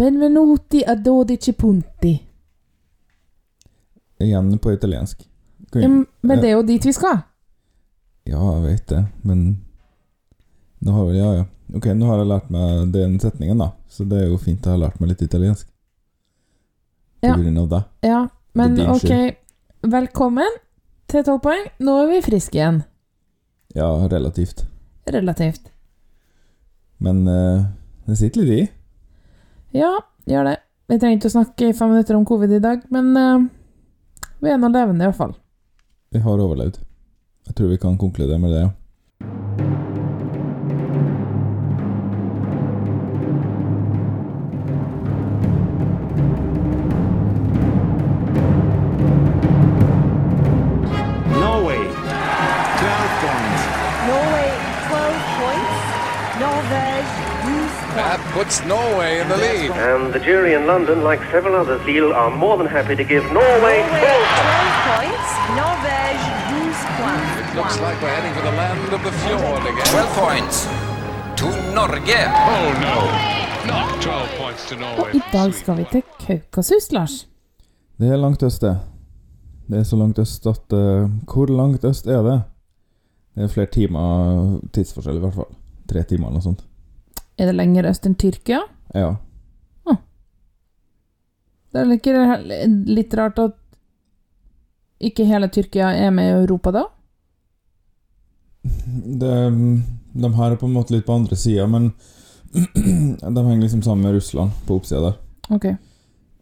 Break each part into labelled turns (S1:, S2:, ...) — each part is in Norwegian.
S1: Benvenuti a dodici punti.
S2: Igjen på italiensk. Vi-
S1: men det er jo dit vi skal.
S2: Ja, jeg vet det, men Nå har vel Ja, ja. Ok, nå har jeg lært meg den setningen, da. Så det er jo fint å ha lært meg litt italiensk. På
S1: Ja.
S2: grunn av det.
S1: Ja, men
S2: Det
S1: ok. Velkommen til 12 poeng. Nå er vi friske igjen.
S2: Ja, relativt.
S1: Relativt.
S2: Men uh, det sitter litt i.
S1: Ja, gjør det. Vi trenger ikke å snakke i fem minutter om covid i dag, men uh, vi er nå levende iallfall.
S2: Vi har overlevd. Jeg tror vi kan konkludere med det, ja.
S3: Puts Norway in the lead.
S4: And the jury in London, like several others, Lille, are more than happy to give Norway
S5: Norway
S4: 12
S5: 12 points. Norvège 12 points.
S3: It looks like we're heading for the land of the fjord again.
S6: 12 points to Norge.
S7: Oh no, not 12 points to
S1: Og
S7: Norway.
S1: i dag skal vi til Kaukasus, Lars.
S2: Det er langt øst, det. Det er så langt øst at uh, Hvor langt øst er det? Det er flere timer tidsforskjell, i hvert fall. Tre timer eller noe sånt.
S1: Er det lenger øst enn Tyrkia?
S2: Ja.
S1: Det er ikke litt rart at ikke hele Tyrkia er med i Europa da?
S2: Det, de her er på en måte litt på andre sida, men de henger liksom sammen med Russland på oppsida der.
S1: Okay.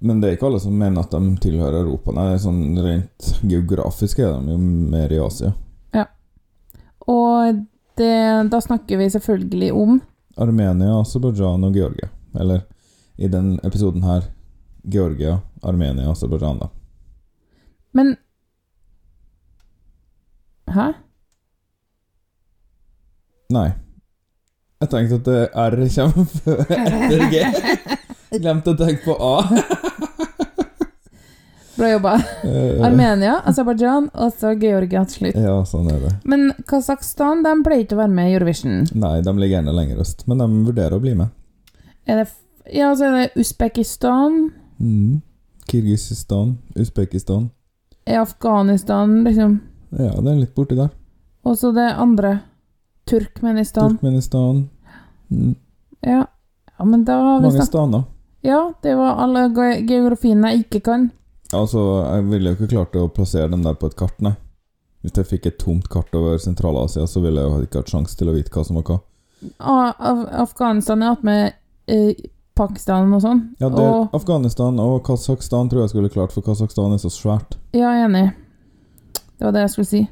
S2: Men det er ikke alle som mener at de tilhører Europa. Nei, sånn rent geografisk er de jo mer i Asia. Ja.
S1: Og det, da snakker vi selvfølgelig om
S2: Armenia, Aserbajdsjan og Georgia. Eller i den episoden her Georgia, Armenia, Aserbajdsjan, da.
S1: Men Hæ?
S2: Nei. Jeg tenkte at R kommer før etter G. Glemte å tenke på A.
S1: Bra jobba.
S2: Eh,
S1: Armenia, Aserbajdsjan og så Georgia til slutt.
S2: Ja, sånn er det.
S1: Men Kasakhstan de pleier ikke å være med i Eurovision.
S2: Nei, de ligger gjerne lenger øst, men de vurderer å bli med.
S1: Er det Ja, så er det Usbekistan.
S2: Mm. Kirgisistan, Usbekistan.
S1: Er Afghanistan, liksom.
S2: Ja, det er litt borti der.
S1: Og så det andre. Turkmenistan.
S2: Turkmenistan. Mm.
S1: Ja. ja, men da har vi
S2: Mange staner.
S1: Ja, det var alle ge- geografiene jeg ikke kan.
S2: Altså, jeg ville jo ikke klart å plassere dem der på et kart, nei. Hvis jeg fikk et tomt kart over Sentral-Asia, så ville jeg jo ikke hatt sjanse til å vite hva som var hva.
S1: Ah, Af Afghanistan er med eh, Pakistan og sånn.
S2: Ja, det,
S1: og
S2: Afghanistan og Kasakhstan tror jeg skulle klart, for Kasakhstan er så svært.
S1: Ja, jeg er enig. Det var det jeg skulle si.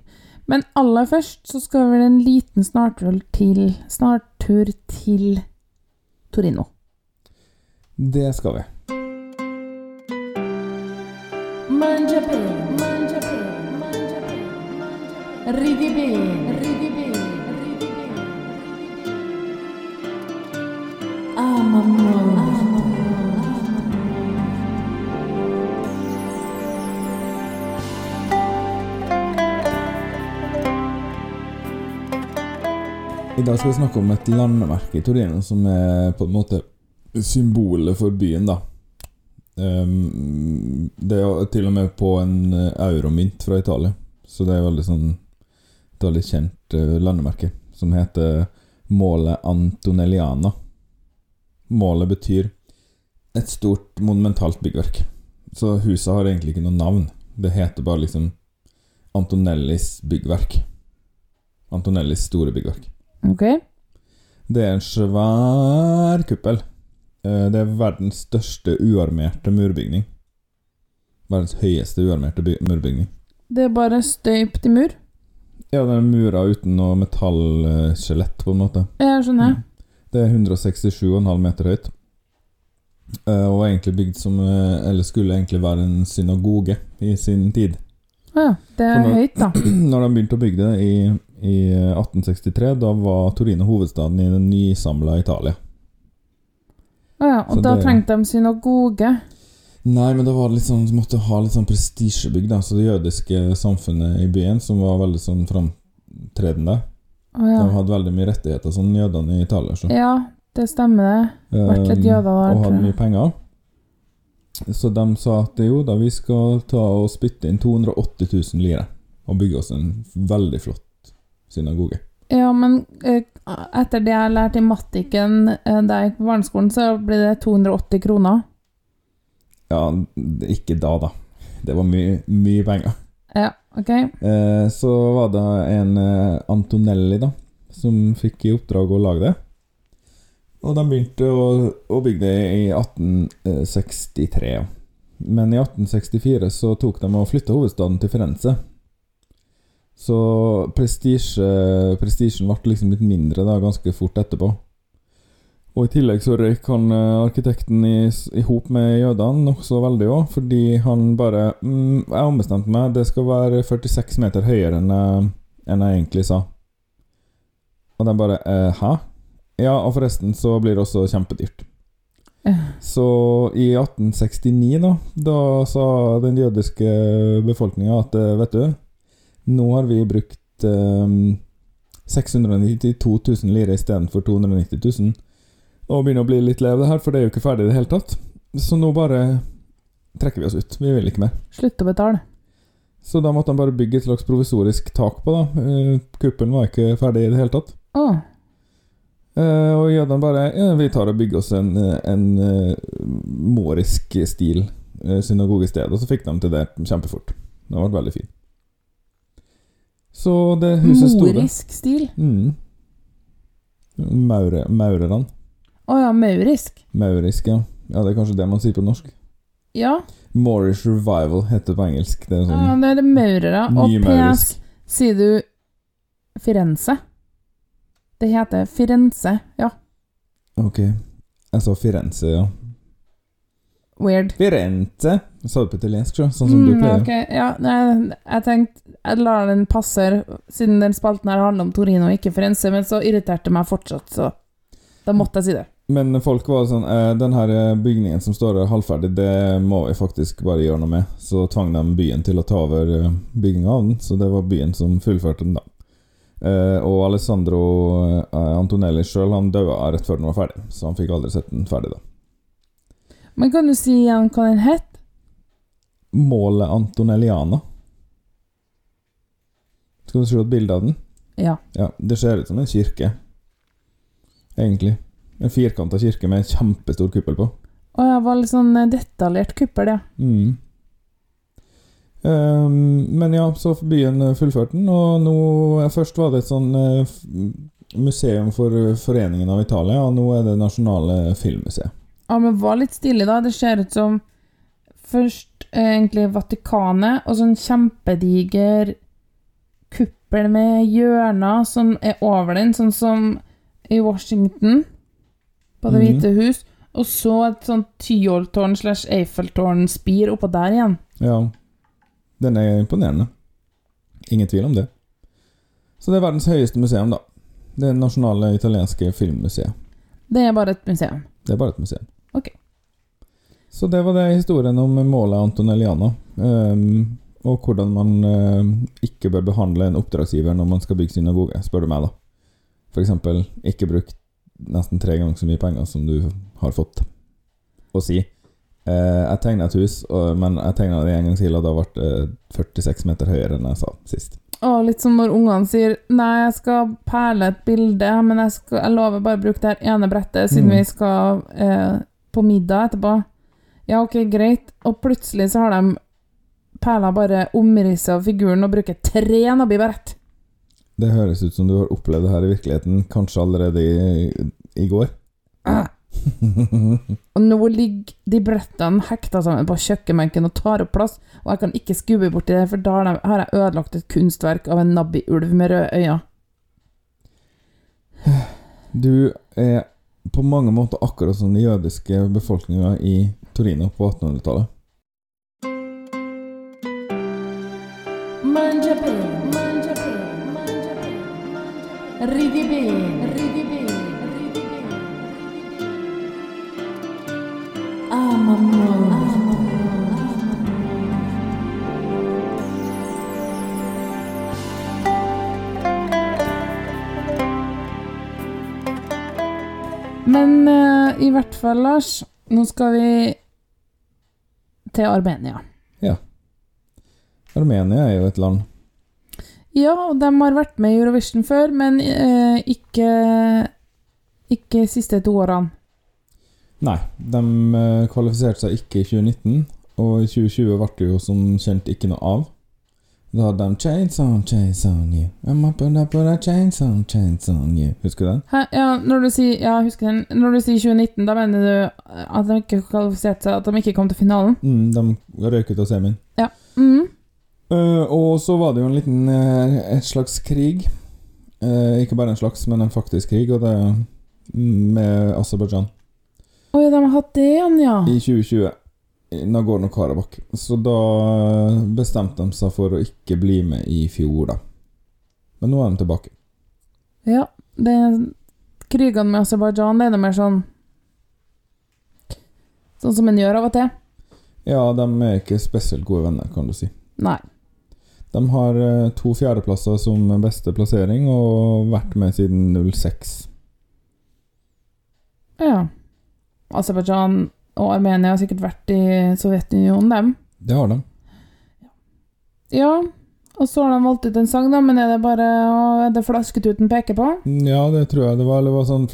S1: Men aller først så skal vi en liten snartur til Snartur til Torino.
S2: Det skal vi.
S1: Ridi bene, ridi.
S2: I dag skal vi snakke om et landemerke i Torino som er på en måte symbolet for byen, da. Ehm, det er til og med på en eh, euromynt fra Italia, så det er veldig sånn et veldig kjent eh, landemerke som heter Målet Antonelliana. Målet betyr et stort, monumentalt byggverk. Så huset har egentlig ikke noe navn. Det heter bare liksom Antonellis byggverk. Antonellis store byggverk.
S1: Ok.
S2: Det er en svær kuppel. Eh, Det er verdens største uarmerte murbygning. Verdens høyeste uarmerte murbygning.
S1: Det er bare støypt i mur.
S2: Ja, den er mura uten noe metallskjelett, på en måte.
S1: Jeg skjønner.
S2: Det er 167,5 meter høyt. Eh, Og egentlig bygd som eh, Eller skulle egentlig være en synagoge i sin tid.
S1: Å ja. Det er
S2: når,
S1: høyt, da.
S2: Når de begynte å bygge det i, i 1863, da var Torino hovedstaden i det nysamla Italia.
S1: Å ja. Og
S2: Så
S1: da
S2: det-
S1: trengte de synagoge.
S2: Nei, men da var litt sånn, måtte ha litt sånn prestisjebygg, da. Så det jødiske samfunnet i byen, som var veldig sånn framtredende
S1: oh, ja.
S2: De hadde veldig mye rettigheter, sånn jødene i Italia. Så.
S1: Ja, det stemmer det. Vært litt
S2: Um,
S1: jøder der,
S2: og hadde mye penger. Så de sa at jo da, vi skal ta og spytte inn 280 000 lire og bygge oss en veldig flott synagoge.
S1: Ja, men eh, etter det jeg lærte i matikken eh, da jeg gikk på barneskolen, så ble det 280 kroner.
S2: Ja, ikke da, da. Det var mye, mye penger.
S1: Ja, OK?
S2: Eh, så var det en eh, Antonelli da som fikk i oppdrag å lage det. Og de begynte å, å bygge det i 1863. Men i 1864 så tok de og flytta hovedstaden til Firenze. Så prestisjen ble liksom litt mindre da ganske fort etterpå. Og i tillegg så røyk han eh, arkitekten i, i hop med jødene nokså veldig òg, fordi han bare mm, Jeg ombestemte meg, det skal være 46 meter høyere enn jeg, enn jeg egentlig sa. Og de bare eh, Hæ? Ja, og forresten så blir det også kjempedyrt.
S1: Eh,
S2: Så i 1869, da, da sa den jødiske befolkninga at eh, vet du, nå har vi brukt eh, 692 000 lire istedenfor 290 000. Og begynner å bli litt lei av det her, for det er jo ikke ferdig i det hele tatt. Så nå bare trekker vi oss ut. Vi vil ikke mer.
S1: Slutt å betale.
S2: Så da måtte han bare bygge et slags provisorisk tak på, da. Eh, Kuppelen var ikke ferdig i det hele tatt.
S1: Å,
S2: Uh, og jødene bare ja, Vi tar og bygger oss en, eh, en uh, morisk stil uh, synagogested. Og så fikk de til det kjempefort. Det ble veldig fint. Så det huset sto
S1: morisk stil.
S2: Mm. Maure, maurerne.
S1: Å ja, maurisk.
S2: Maurisk, ja. Ja, Det er kanskje det man sier på norsk.
S1: Ja,
S2: Maurish Revival heter det på engelsk. Det er
S1: ja
S2: sånn
S1: det er det maurere. Og PS sier du Firenze. Det heter Firenze. Ja,
S2: Ok. Jeg sa Firenze, ja.
S1: weird.
S2: Firenze! Jeg sa det på italiensk, så, sånn som du
S1: Mm,
S2: pleier.
S1: ok, ja, nei, jeg tenkte Jeg lar den passe, siden den spalten her handler om Torino ikke Firenze, men så irriterte det meg fortsatt, så da måtte jeg si det.
S2: Men folk var sånn eh, Den her eh, bygningen som står der halvferdig, det må vi faktisk bare gjøre noe med. Så tvang de byen til å ta over eh, bygginga av den, så det var byen som fullførte den, da. Eh, og Alessandro Antonelli sjøl, han daua rett før den var ferdig, så han fikk aldri sett den ferdig, da.
S1: Men kan du si igjen hva den het?
S2: Målet Antonelliana. Skal du se et bilde av den?
S1: Ja.
S2: Ja, det ser ut som en kirke, egentlig. En firkanta kirke med en kjempestor kuppel på.
S1: Å ja, var litt sånn eh, detaljert kuppel, ja.
S2: Mm. Um, men ja, så byen eh, fullførte den, og nå Først var det et sånn uh, museum for Foreningen av Italia, og nå er det Nasjonale Filmmuseet.
S1: Ja, men var litt stilig, da. Det ser ut som først eh, egentlig Vatikanet, og sånn kjempediger kuppel med hjørner som er over den, sånn som i Washington, på Det hvite hus. Og så et sånt Tyholtårn slash Eiffeltårn-spir oppå der igjen.
S2: Ja, den er imponerende. Ingen tvil om det. Så det er verdens høyeste museum, da. Det nasjonale italienske filmmuseet.
S1: Det er bare et museum.
S2: Det er bare et museum.
S1: Ok.
S2: Så det var det historien om målet Antonelliana. Um, og hvordan man uh, ikke bør behandle en oppdragsgiver når man skal bygge synagoge, spør du meg, da. For eksempel ikke bruk nesten tre ganger så mye penger som du har fått. å si eh, Jeg tegna et hus, og, men jeg tegna det en gang til, og da ble det 46 meter høyere enn jeg sa sist.
S1: Og litt som når ungene sier Nei, jeg skal perle et bilde, men jeg, skal, jeg lover bare å bruke det her ene brettet, siden
S2: Mm.
S1: vi skal eh, på middag etterpå. Ja, ok, greit. Og plutselig så har de perla bare omrisset av figuren og bruker tre nabbi brett.
S2: Det høres ut som du har opplevd det her i virkeligheten, kanskje allerede i, i går.
S1: Ah. Og nå ligger de brettene hekta sammen på kjøkkenbenken og tar opp plass, og jeg kan ikke skubbe borti det, for da har jeg ødelagt et kunstverk av en nabbi-ulv med røde øyne.
S2: Du er på mange måter akkurat som den jødiske befolkninga i Torino på 1800-tallet.
S1: Bene, ben, bene, ben, bene, ben. bene, ridi Men. Men i hvert fall, Lars, nå skal vi til Armenia. Ja.
S2: Armenia er jo et land.
S1: Ja, og de har vært med i Eurovision før, men eh, ikke ikke de siste to årene.
S2: Nei, de eh, kvalifiserte seg ikke i 2019, og i 2020 ble det jo som kjent ikke noe av. Da hadde de Chains on, chains on you. I'm up and up and a chains on, chains on you. Husker du den?
S1: Hæ? Ja, når du sier, ja, husker den. Når du sier 2019, da mener du at de ikke kvalifiserte seg, at de ikke kom til finalen?
S2: Mm, de røyk ut av semien.
S1: Mhm.
S2: Eh, og så var det jo en liten et slags krig. Eh, ikke bare en slags, men en faktisk krig, og det med Aserbajdsjan
S1: Å ja, de har hatt det igjen, ja.
S2: i 2020. I Nagorno-Karabakh. Så da bestemte de seg for å ikke bli med i fjor, da. Men nå er de tilbake.
S1: Ja, det Krigene med Aserbajdsjan, det er mer sånn Sånn som en gjør av og til?
S2: Ja, de er ikke spesielt gode venner, kan du si.
S1: Nei.
S2: De har eh, to fjerdeplasser som beste plassering, og vært med siden 06.
S1: Ja. Aserbajdsjan og Armenia har sikkert vært i Sovjetunionen, dem.
S2: Det har de.
S1: Ja, og så har de valgt ut en sang, da, men er det bare er det flasketuten peker på?
S2: Ja, det tror jeg det var. Det var sånn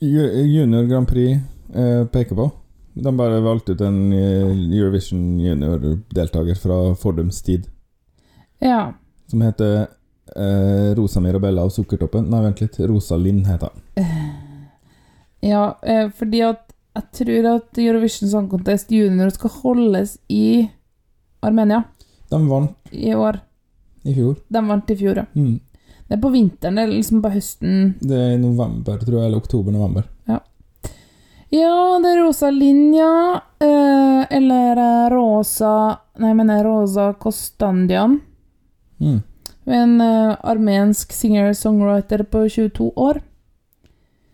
S2: Junior Grand Prix eh, peker på. De bare valgte ut en eh, Eurovision junior-deltaker fra fordums tid,
S1: Ja.
S2: som heter eh, Rosa Mirabella og Sukkertoppen. Nei, vent litt. Rosa Lind heter den.
S1: Ja, eh, fordi at jeg tror at Eurovision Song Contest Junior skal holdes i Armenia
S2: De vant
S1: i år.
S2: i fjor.
S1: De vant i fjor, ja.
S2: Mm.
S1: Det er på vinteren, det er liksom på høsten.
S2: Det er i november, tror jeg, eller oktober-november.
S1: Ja, det er Rosa Linja, eh, eller eh, Rosa Nei, jeg mener Rosa Kostandian.
S2: Mm.
S1: Hun er en uh, armensk singer-songwriter på 22 år.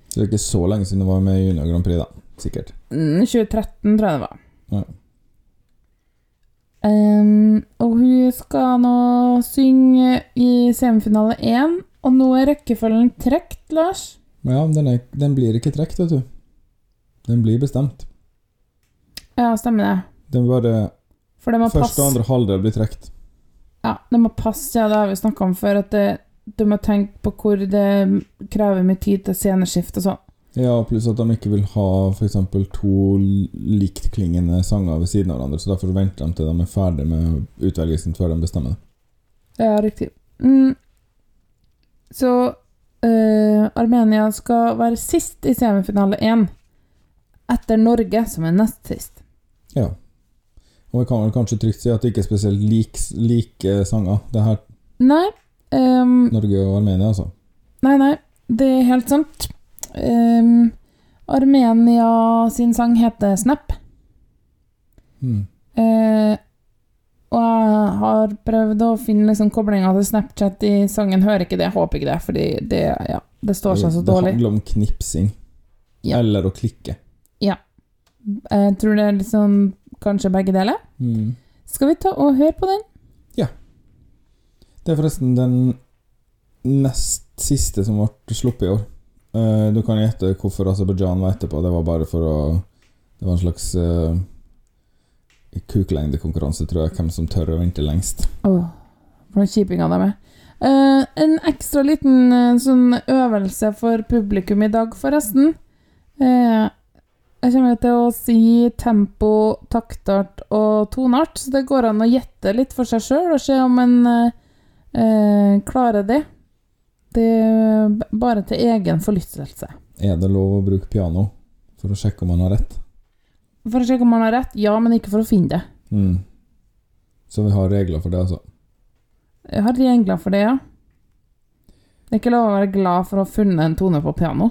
S2: Så det er ikke så lenge siden du var med i Junior Grand Prix, da. Sikkert.
S1: Mm, 2013, tror jeg det var.
S2: Ja.
S1: Um, og hun skal nå synge i semifinale 1, og nå er rekkefølgen trukket, Lars.
S2: Ja, den, er, den blir ikke trukket, vet du. Den blir bestemt.
S1: Ja, stemmer det.
S2: Den bare Første og andre halvdel blir trukket.
S1: Ja, det må passe, ja, det har vi snakka om før, at det, du må tenke på hvor det krever mye tid til sceneskift og sånn.
S2: Ja, pluss at de ikke vil ha f.eks. to liktklingende sanger ved siden av hverandre, så derfor venter de til de er ferdig med utvelgelsen før de bestemmer det.
S1: Ja, riktig. Mm. Så øh, Armenia skal være sist i semifinale 1, etter Norge, som er nest sist.
S2: Ja. Og vi kan vel kanskje trygt si at det ikke er spesielt lik, like sanger, det her
S1: Nei. Um,
S2: Norge og Armenia, altså.
S1: Nei, nei, det er helt sant. Um, Armenia sin sang heter Snap.
S2: Mm.
S1: Uh, og jeg har prøvd å finne liksom koblinga til Snapchat i sangen. Hører ikke det, håper ikke det, fordi det, ja, det står seg så
S2: det
S1: dårlig.
S2: handler om knipsing.
S1: Ja.
S2: Eller å klikke. Ja.
S1: Jeg tror det er litt sånn kanskje begge deler.
S2: Mm.
S1: Skal vi ta og høre på den? Ja.
S2: Det er forresten den nest siste som ble sluppet i år. Uh, du kan gjette hvorfor Aserbajdsjan var etterpå. Det var bare for å Det var en slags uh, kuklengdekonkurranse, tror jeg, hvem som tør å vente lengst.
S1: Åh, for noen kjipinger de er. Uh, en ekstra liten uh, sånn øvelse for publikum i dag, forresten. Eh, jeg kommer til å si tempo, taktart og tonart, så det går an å gjette litt for seg sjøl og se om en eh, eh, klarer det. Det er bare til egen forlystelse.
S2: Er det lov å bruke piano for å sjekke om man har rett?
S1: For å sjekke om man har rett, ja, men ikke for å finne det.
S2: Mm. Så vi har regler for det, altså.
S1: Jeg har regler for det, ja. Det er ikke lov å være glad for å ha funnet en tone på piano.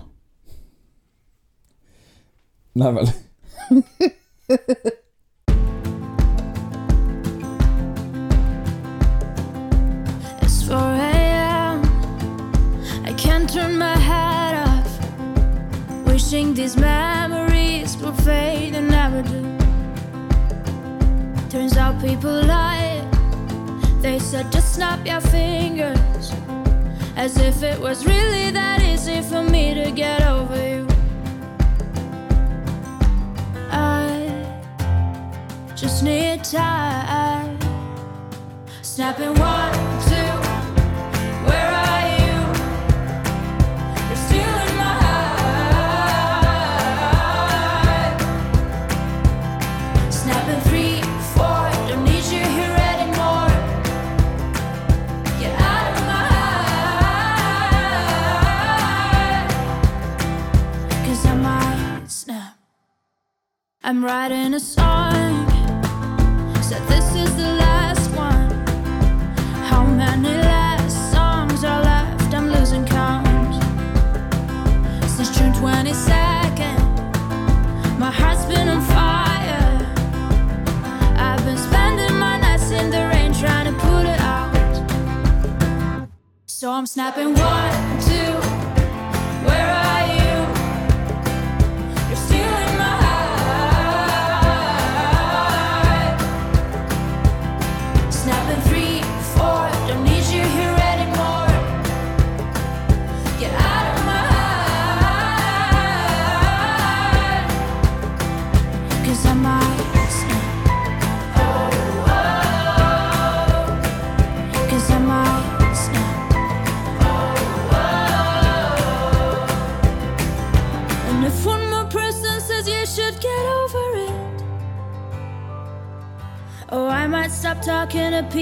S2: Nei vel.
S8: It's 4 a.m. I can't turn my head off. Wishing these memories will fade and never do. Turns out people lie. They said just snap your fingers. As if it was really that easy for me to get over you. Just need time. Snapping one, two, where are you? You're in my heart. Snapping three, four, don't need you here anymore. Get out of my I might snap. I'm writing a song. So I'm snapping one, two. Where are you?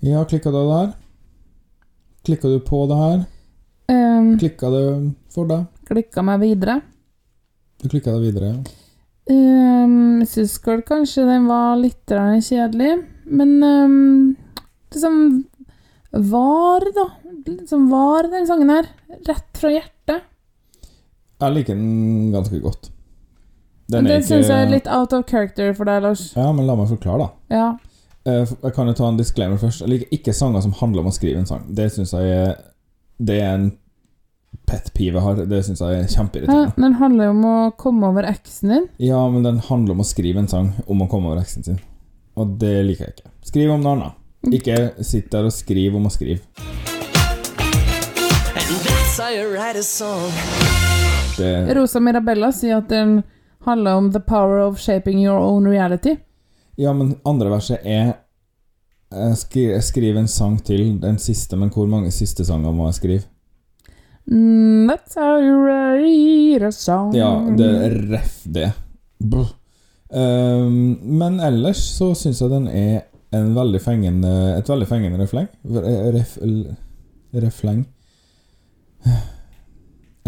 S2: Ja, klikka du der? Klikka du på det her?
S1: Um,
S2: Klikka det for deg?
S1: klikka meg videre.
S2: Du klikka det videre, ja.
S1: Um, jeg syns kanskje den var litt kjedelig, men um, liksom Var, da. Liksom var den sangen her. Rett fra hjertet.
S2: Jeg liker den ganske godt.
S1: Den det syns jeg er litt out of character for deg, Lars.
S2: Ja, men la meg forklare, da.
S1: Ja.
S2: Eh, Jeg kan jo ta en disclaimer først. Jeg liker ikke sanger som handler om å skrive en sang. Det syns jeg er Det er en pet pive jeg har. Det syns jeg er
S1: ja.
S2: kjempeirriterende.
S1: Den handler jo om å komme over eksen din.
S2: Ja, men den handler om å skrive en sang om å komme over eksen sin. Og det liker jeg ikke. Skriv om noe annet. Ikke sitt der og skriv om å skrive. Det,
S1: Rosa Mirabella sier at den handler om the power of shaping your own reality.
S2: Ja, men andre verset er jeg skri- skriver en sang til, den siste, men hvor mange siste sanger må jeg skrive?
S1: Mm, that's how you write a song.
S2: Ja, det er ref det. Um, men ellers så syns jeg den er en veldig fengende, et veldig fengende refleng. Ref, refleng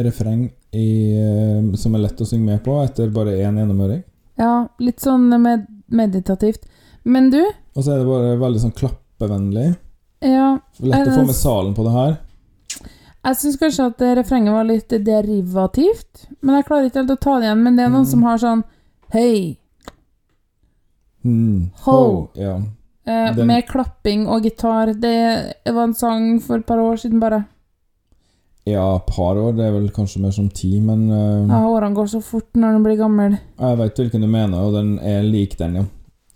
S2: Refreng i, um, som er lett å synge med på etter bare én gjennomhøring.
S1: Ja, litt sånn med meditativt. Men du,
S2: Og så er det bare veldig sånn klappevennlig.
S1: ja
S2: Lett å få med salen på det her.
S1: Jeg syns kanskje at det refrenget var litt derivativt, men jeg klarer ikke helt å ta det igjen. Men det er noen
S2: Mm.
S1: som har sånn Hei!
S2: Mm.
S1: Ho.
S2: Ja.
S1: Eh,
S2: Den-
S1: Med klapping og gitar. Det var en sang for et par år siden, bare.
S2: Ja, par år. Det er vel kanskje mer som ti, men uh,
S1: Ja, Årene går så fort når en blir gammel.
S2: Jeg vet hvilken du mener, og den er lik den, ja.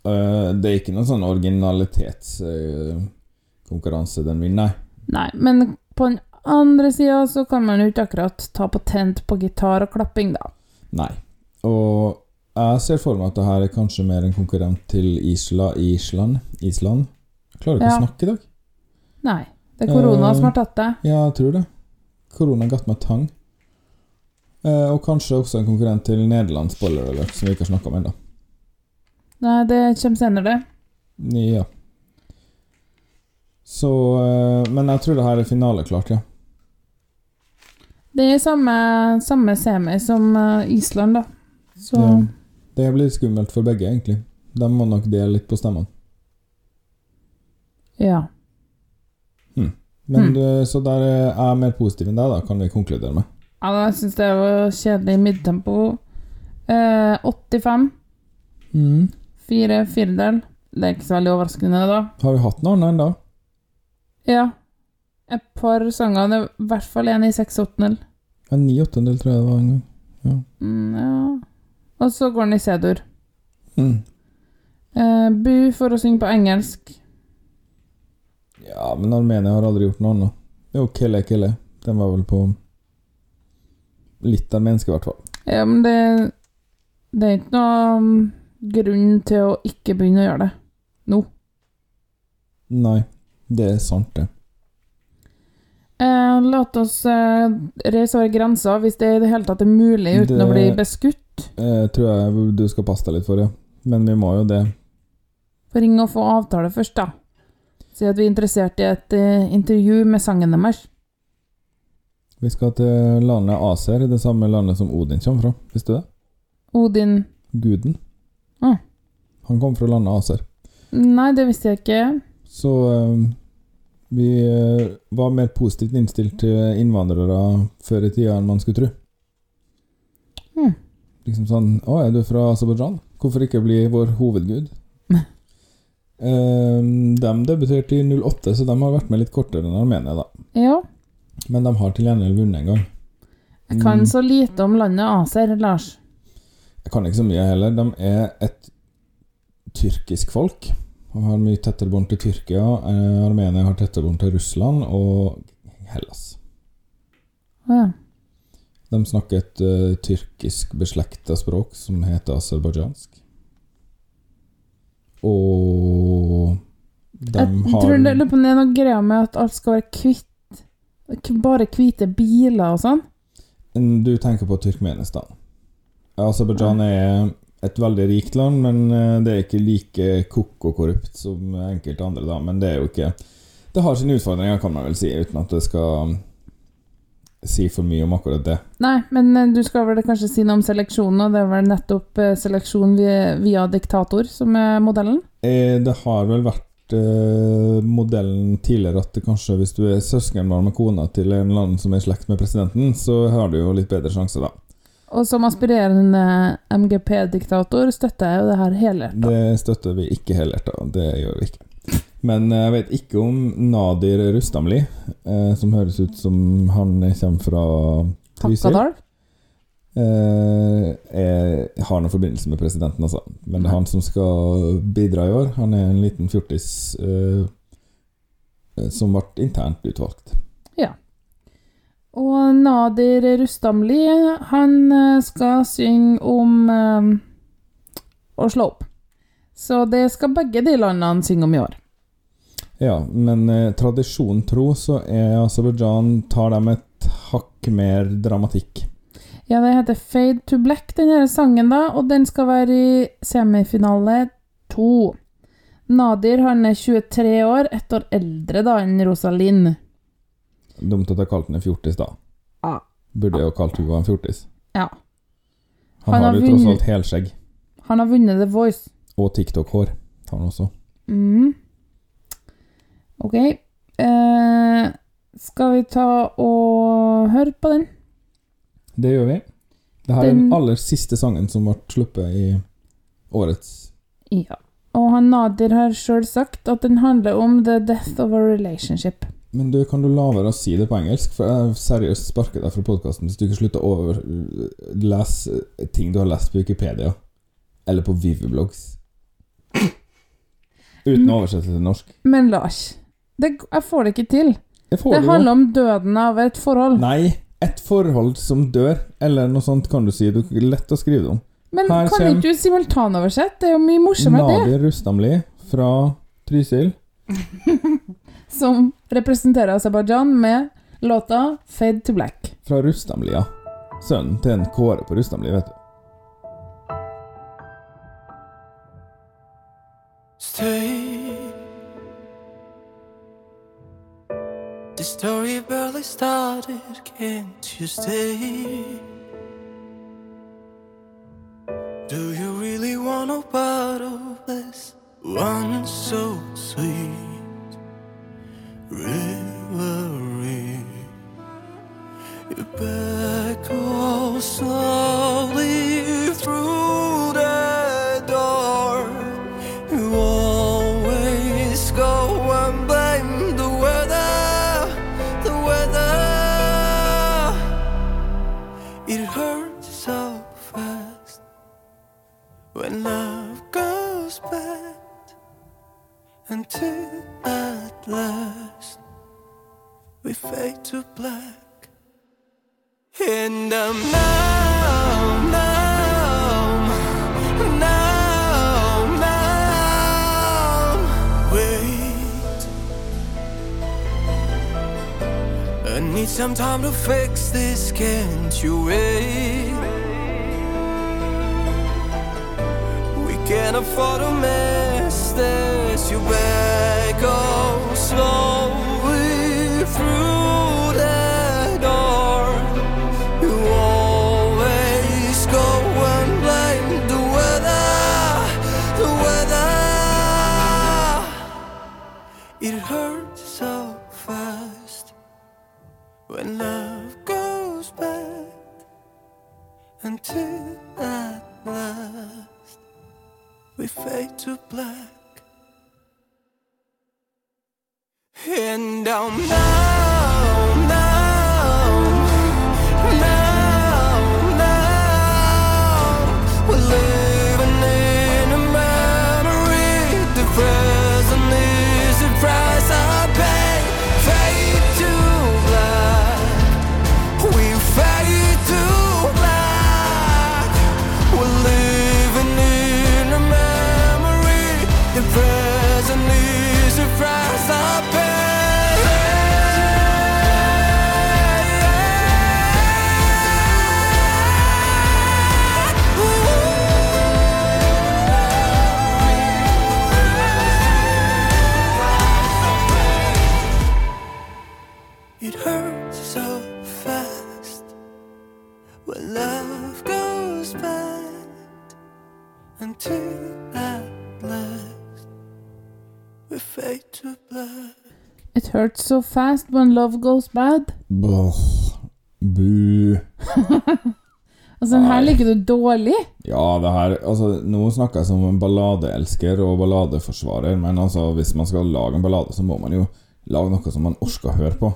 S2: Uh, det er ikke noen sånn originalitetskonkurranse den vinner, nei.
S1: Nei, men på den andre sida så kan man jo ikke akkurat ta patent på gitar og klapping, da.
S2: Nei. Og jeg ser for meg at det her er kanskje mer en konkurrent til Isla, Island Island? Jeg klarer ikke
S1: Ja.
S2: å snakke i dag.
S1: Nei. Det er korona som har tatt det.
S2: Ja, jeg tror det. Korona gatt med tang. Eh, og kanskje også en konkurrent til Nederland, spoiler alert, som vi ikke har snakka om ennå.
S1: Nei, det kommer senere, det.
S2: Ja. Så eh, Men jeg tror det her er finaleklart, ja.
S1: Det er samme, samme semi som eh, Island, da. Så
S2: Ja. Det blir skummelt for begge, egentlig. De må nok dele litt på stemmene.
S1: ja.
S2: Men mm. Så der er jeg mer positiv enn deg, da, kan vi konkludere med.
S1: ja jeg syns det var kjedelig midtempo. Eh, 85.
S2: Mm.
S1: Fire firedel. Det er ikke så veldig overraskende, da.
S2: Har vi hatt noe annet da?
S1: Ja. Et par sanger. Det er i hvert fall en i seks åttendel.
S2: En ni åttendel, tror jeg det var en gang.
S1: Mm, ja. Og så går den i C-dur.
S2: Mm.
S1: Eh, Bu for å synge på engelsk.
S2: Ja, men Armenia har aldri gjort noe annet. Jo, Kelle Kelle. Den var vel på litt armensk, i hvert fall.
S1: Ja, men det Det er ikke noe um, grunn til å ikke begynne å gjøre det. nå.
S2: Nei, det er sant, det.
S1: Eh, la oss eh, reise over grensa, hvis det i det hele tatt er mulig uten
S2: Det-
S1: å bli beskutt.
S2: Eh, tror jeg du skal passe deg litt for, ja. Men vi må jo det.
S1: Få ringe og få avtale først, da. Si at vi er interessert i et uh, intervju med sangen deres.
S2: Vi skal til landet Aser, det samme landet som Odin kommer fra. Visste du det?
S1: Odin
S2: Guden.
S1: Ah.
S2: Han kom fra landet Aser.
S1: Nei, det visste jeg ikke.
S2: Så uh, vi uh, var mer positivt innstilt til innvandrere før i tida enn man skulle tro.
S1: Hmm.
S2: Liksom sånn Å, er du fra Aserbajdsjan? Hvorfor ikke bli vår hovedgud? Eh, de debuterte i 08, så de har vært med litt kortere enn Armenia, da.
S1: Ja.
S2: Men de har til gjengjeld vunnet en gang.
S1: Jeg kan
S2: Mm.
S1: så lite om landet Aser, Lars.
S2: Jeg kan ikke så mye heller. De er et tyrkisk folk. Og har mye tettere bånd til Tyrkia. Eh, Armenia har tettere bånd til Russland og Hellas.
S1: Ja.
S2: De snakker et uh, tyrkisk beslekta språk som heter aserbajdsjansk. Og de
S1: Jeg
S2: har
S1: tror det, lurer på det er noe greia med at alt skal være hvitt. Bare hvite biler og sånn.
S2: Du tenker på Turkmenistan. Aserbajdsjan er et veldig rikt land, men eh, det er ikke like koko korrupt som enkelte andre, da. Men det er jo ikke Det har sine utfordringer, kan man vel si, uten at det skal si for mye om akkurat det.
S1: Nei, men eh, du skal vel kanskje si noe om seleksjonen, og det er vel nettopp eh, seleksjon via, diktator som er modellen?
S2: Eh, Det har vel vært modellen tidligere at kanskje hvis du er søskenbarn med kona til en land som er i slekt med presidenten, så har du jo litt bedre sjanse, da.
S1: Og som aspirerende MGP-diktator støtter jeg jo det her helhjertet.
S2: Det støtter vi ikke helhjerta, det gjør vi ikke. Men eh, jeg vet ikke om Nadir Rustamli, eh, som høres ut som han kommer fra Trysil, eh, er, har noen forbindelse med presidenten, altså. Men det er han som skal bidra i år. Han er en liten fjortis eh, eh, som ble internt utvalgt. Ja.
S1: Og Nadir Rustamli, han eh, skal synge om eh, å slå opp. Så det skal begge de landene synge om i år.
S2: Ja, men eh, tradisjonen tro så er Aserbajdsjan tar dem et hakk mer dramatikk.
S1: Ja, det heter Fade to Black, den her sangen, da, og den skal være i semifinale to. Nadir han er 23 år, ett år eldre da enn Rosalind.
S2: Dumt at jeg kalte en fjortis, da.
S1: Ja.
S2: Burde jeg jo kalt hun en fjortis.
S1: Ja.
S2: Han,
S1: Han har
S2: har jo tross alt helskjegg.
S1: Han har vunnet The Voice.
S2: Og TikTok-hår har han også.
S1: Mm. Ok. Eh, skal vi ta og høre på den?
S2: Det gjør vi. Det her er
S1: Den-
S2: den aller siste sangen som ble sluppet i årets
S1: Ja. Og han Nadir har sjøl sagt at den handler om the death of a relationship.
S2: Men du, kan du la være å si det på engelsk? For jeg seriøst sparker deg fra podkasten hvis du ikke slutter å overlese ting du har lest på Wikipedia. Eller på Viviblogs. Uten
S1: oversettelse
S2: å oversette til norsk.
S1: Men Lars, det, jeg får det ikke til. Det,
S2: Det
S1: handler om døden av et forhold.
S2: Nei, et forhold som dør, eller noe sånt kan du si. Det er lett å skrive det om.
S1: Men
S2: her
S1: kan ikke du simultanoversette? Det er jo mye morsommere, det.
S2: Nadia Rustamli fra Trysil.
S1: Som representerer Aserbajdsjan med låta 'Fade to Black'.
S2: Fra Rustamli, ja. Sønnen til en Kåre på Rustamli, vet du.
S9: The story barely started, can't you stay? Do you really want a part of this one so sweet? Reverie. You back all slowly through when love goes bad until at last we fade to black. And I'm numb, numb, numb, numb. Wait, I need some time to fix this. Can't you wait? Can't afford to miss this. You better go slowly through to black. Hurts so fast when love goes bad.
S2: Boh. Bu.
S1: Altså, den her
S2: ligger
S1: liker du dårlig.
S2: Ja, det her Altså, nå snakker jeg som en balladeelsker og balladeforsvarer, men altså, hvis man skal lage en ballade, så må man jo lage noe som man orker å høre på.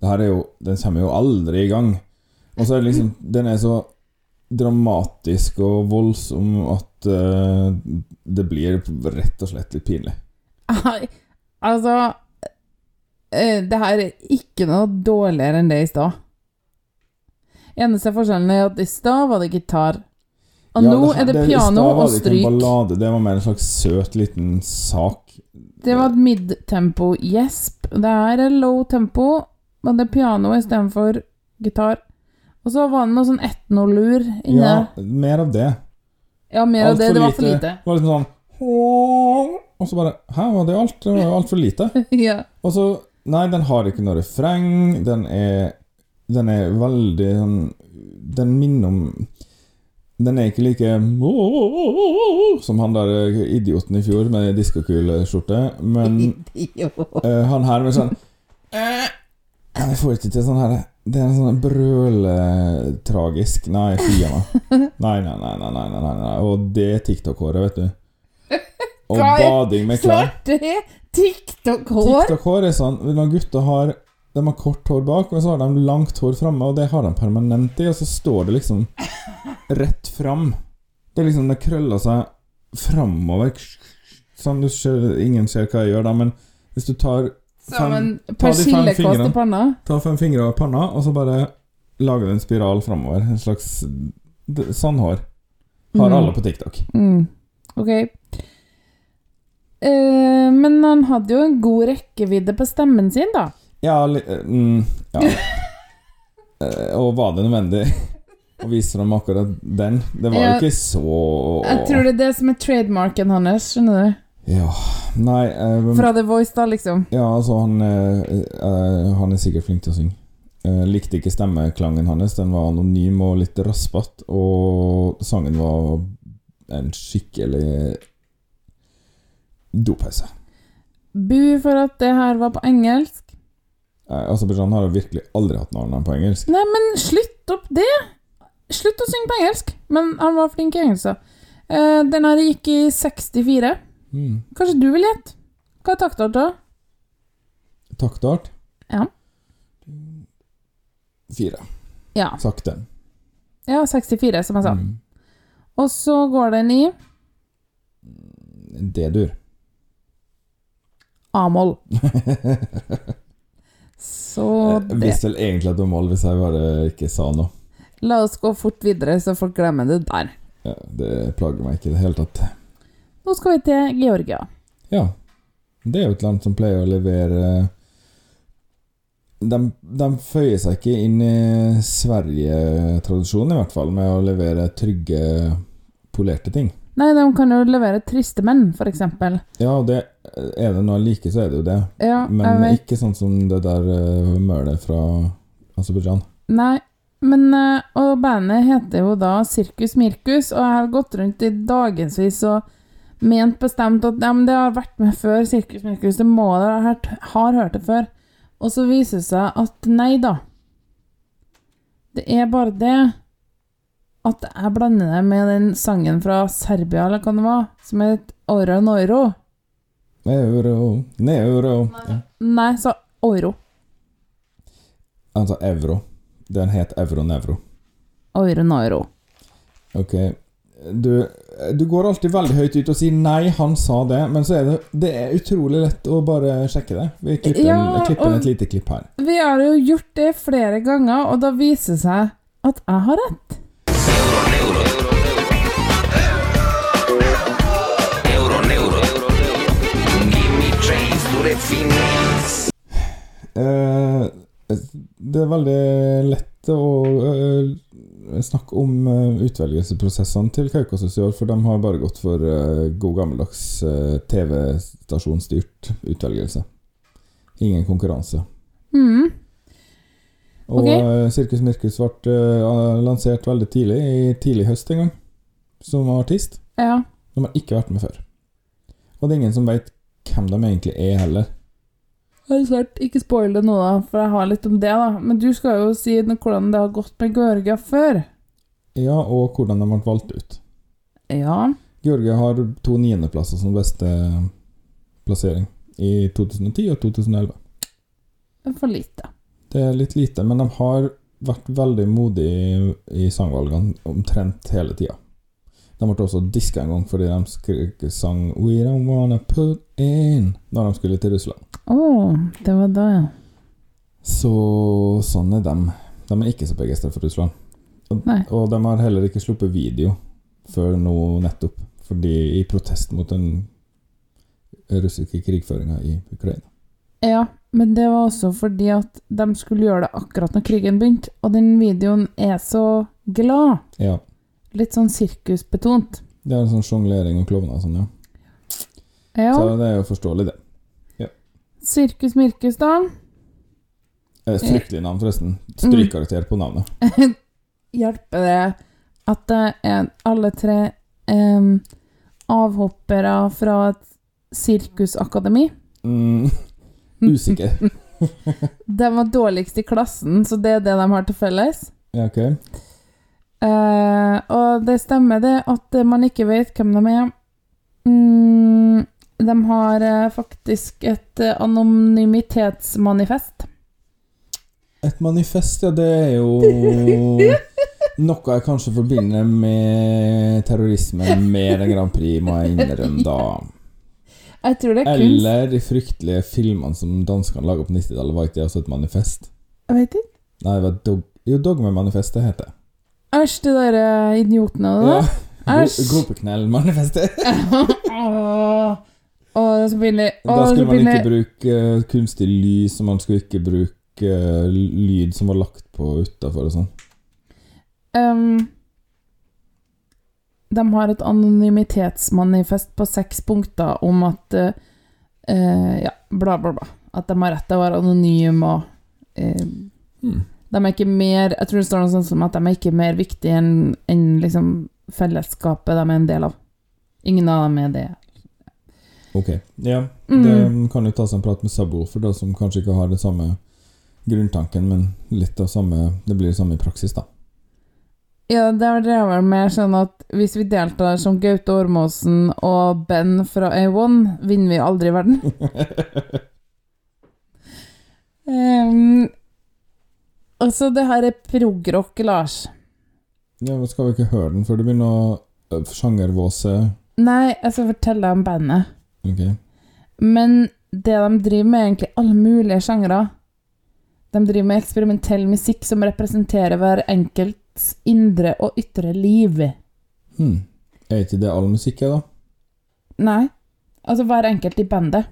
S2: Det her er jo Den kommer jo aldri i gang. Og så er det liksom Den er så dramatisk og voldsom at uh, det blir rett og slett litt pinlig.
S1: Ai, Altså Det her er ikke noe dårligere enn det i stad. Eneste forskjellen er at i stad var det gitar. Og
S2: Ja,
S1: nå
S2: det,
S1: er det piano og
S2: det ikke en ballade, det var mer en slags søt liten sak.
S1: Det var et midtempo gjesp. Det her er low tempo, men det er piano istedenfor gitar. Og så var det noe sånn etnolur inne.
S2: Ja, mer av det.
S1: Ja, mer av det. Det var for lite.
S2: Det var liksom sånn Og så bare Hæ, var det alt? Det var jo altfor lite.
S1: ja.
S2: Og så Nei, den har ikke noe refreng. Den er Den er veldig sånn Den minner om Den er ikke like som han der eh, idioten i fjor med diskokuleskjorte, men uh, han her med sånn Jeg får ikke til sånn her Det er en sånn brøletragisk Nei, fy a meg. Nei, nei, nei, nei, nei, nei, nei. Og det TikTok-håret, vet du. Og bading med klær.
S1: Svarte TikTok-hår.
S2: TikTok-hår er sånn Når gutter har De har kort hår bak, og så har de langt hår framme, og det har de permanent i, og så står det liksom rett fram. Det er liksom Det krøller seg framover. Sånn du ser, Ingen ser hva jeg gjør da, men hvis du tar
S1: Som en
S2: ta de fem
S1: persillekvast i panna.
S2: Ta fem fingre av panna, og så bare lager du en spiral framover. En slags sandhår. Hår har
S1: Mm.
S2: alle på TikTok.
S1: Mm. Ok. Eh, men han hadde jo en god rekkevidde på stemmen sin, da.
S2: Ja, eh, mm, ja. Eh, Og var det nødvendig å vise dem akkurat den? Det var jo
S1: Ja.
S2: ikke så
S1: Jeg tror det er det som er trademarken hans, skjønner du.
S2: Ja Nei eh,
S1: Fra The Voice, da, liksom.
S2: Ja, altså, han, han er sikkert flink til å synge. Likte ikke stemmeklangen hans. Den var anonym og litt raspete, og sangen var en skikkelig dopause.
S1: Bu for at det her var på engelsk.
S2: Eh, Aserbajdsjan har jo virkelig aldri hatt navnet på engelsk.
S1: Nei, men slutt opp det! Slutt å synge på engelsk. Men han var flink i engelsk, da. Eh, den her gikk i 64.
S2: Mm.
S1: Kanskje du vil gjette? Hva er taktart da?
S2: Taktart
S1: Ja.
S2: fire.
S1: Ja.
S2: Sakte.
S1: ja, 64, som jeg sa.
S2: Mm.
S1: Og så går den i
S2: D-dur.
S1: A-moll. Så
S2: Jeg
S1: det
S2: visste vel egentlig at det var mål hvis jeg bare ikke sa noe.
S1: La oss gå fort videre, så folk glemmer det der.
S2: Ja, det plager meg ikke i det hele tatt.
S1: Nå skal vi til Georgia.
S2: Ja. Det er jo et land som pleier å levere De, de føyer seg ikke inn i Sverige-tradisjonen, i hvert fall, med å levere trygge, polerte ting.
S1: Nei, de kan jo levere triste menn, eksempel.
S2: Ja, det er det noe jeg liker, så er det jo det.
S1: Ja,
S2: Men ikke sånn som det der uh, mølet fra Aserbajdsjan.
S1: Nei, men uh, Og bandet heter jo da Sirkus Mirkus, og jeg har gått rundt i dagevis og ment bestemt at ja, men det har vært med før, Sirkus Mirkus, det må dere ha hørt, har hørt det før. Og så viser det seg at nei da. Det er bare det at jeg blander det med den sangen fra Serbia, eller hva det var, som het Oro Noiro.
S2: Euro, neuro ja.
S1: Nei, så Oro.
S2: sa euro. Den het Euro Nevro.
S1: Euro-neuro.
S2: Ok. Du, du går alltid veldig høyt ut og sier 'nei, han sa det', men så er det, det er utrolig lett å bare sjekke det. Vi klipper,
S1: Ja,
S2: en, klipper et lite klipp her.
S1: Vi har jo gjort det flere ganger, og da viser det seg at jeg har rett.
S2: Eh, det er veldig lett å eh, snakke om eh, utvelgelseprosessene til Kaukasus i år, for de har bare gått for eh, god gammeldags TV-stasjonsstyrt utvelgelse. Ingen konkurranse.
S1: Mm.
S2: Og Sirkus Mirkus ble lansert veldig tidlig, i tidlig høst en gang, som artist.
S1: Ja.
S2: De har ikke vært med før. Og det er ingen som veit hvem de egentlig er, heller.
S1: Snart ikke spoil det nå, da, for jeg har litt om det, da. Men du skal jo si hvordan det har gått med Georgia før.
S2: Ja, og hvordan de ble valgt ut.
S1: Ja.
S2: Georgia har to niendeplasser som beste plassering i 2010 og 2011.
S1: Det er for lite.
S2: Det er litt lite, men de har vært veldig modige i, sangvalgene omtrent hele tida. De ble også diska en gang fordi de sang 'We don't wanna put in' når de skulle til Russland.
S1: Å, det var da, ja.
S2: Så sånn er dem. De er ikke så begeistra for Russland. Og, og de har heller ikke sluppet video før nå nettopp, fordi i protest mot den russiske krigføringa i Ukraina.
S1: Ja, men det var også fordi at de skulle gjøre det akkurat når krigen begynte, og den videoen er så glad.
S2: Ja.
S1: Litt sånn sirkusbetont.
S2: Det er en sånn sjonglering og klovner og sånn, ja.
S1: Ja.
S2: Så det er jo forståelig, det.
S1: Sirkus Mirkus, da.
S2: Eh, Fryktelig navn, forresten. Strykkarakter på navnet.
S1: Hjelper det at det er alle tre em, avhoppere fra et sirkusakademi?
S2: Mm, usikker.
S1: De var dårligst i klassen, så det er det de har til felles.
S2: Ja, ok.
S1: Eh, og det stemmer det at man ikke vet hvem de er. Mm, de har eh, faktisk et eh, anonymitetsmanifest.
S2: Et manifest, ja, det er jo noe jeg kanskje forbinder med terrorisme mer enn Grand Prix, må jeg innrømme, da.
S1: Jeg tror det er kunst.
S2: Eller de fryktelige filmene som danskene laga på 90-tallet, var ikke det også et manifest?
S1: Jeg vet ikke.
S2: Nei, det var dog jo, Dogmemanifestet heter det.
S1: Æsj, de der eh, idiotene da.
S2: Ja.
S1: gå på
S2: knell, manifestet.
S1: Åh, Åh, så pinlig.
S2: Da skulle man ikke bruke eh, kunstig lys, og man skulle ikke bruke eh, lyd som var lagt på utafor og sånn.
S1: Um, De har et anonymitetsmanifest på seks punkter om at eh, Ja, bla, bla, bla. At de har rett til å være anonyme og uh,
S2: Hmm.
S1: De er ikke mer Jeg tror det står noe sånt som at de er ikke mer viktige enn en liksom fellesskapet de er en del av. Ingen av dem er det.
S2: Ok. Ja,
S1: Mm.
S2: det kan jo ta seg en prat med subwoofer, da, som kanskje ikke har det samme grunntanken, men litt av samme Det blir det samme i praksis, da.
S1: Ja, det er det vel mer sånn at hvis vi deltar som Gaute Ormåsen og Ben fra A1, vinner vi aldri verden. um, altså, det her er progrock, Lars.
S2: Ja, men Skal vi ikke høre den før det begynner å øh, sjangervåse?
S1: Nei, jeg skal fortelle deg om bandet.
S2: Ok.
S1: Men det de driver med, er egentlig alle mulige sjangre. De driver med eksperimentell musikk som representerer hver enkelts indre og ytre liv.
S2: Hmm. Er ikke det all musikk da?
S1: Nei, altså hver enkelt i bandet.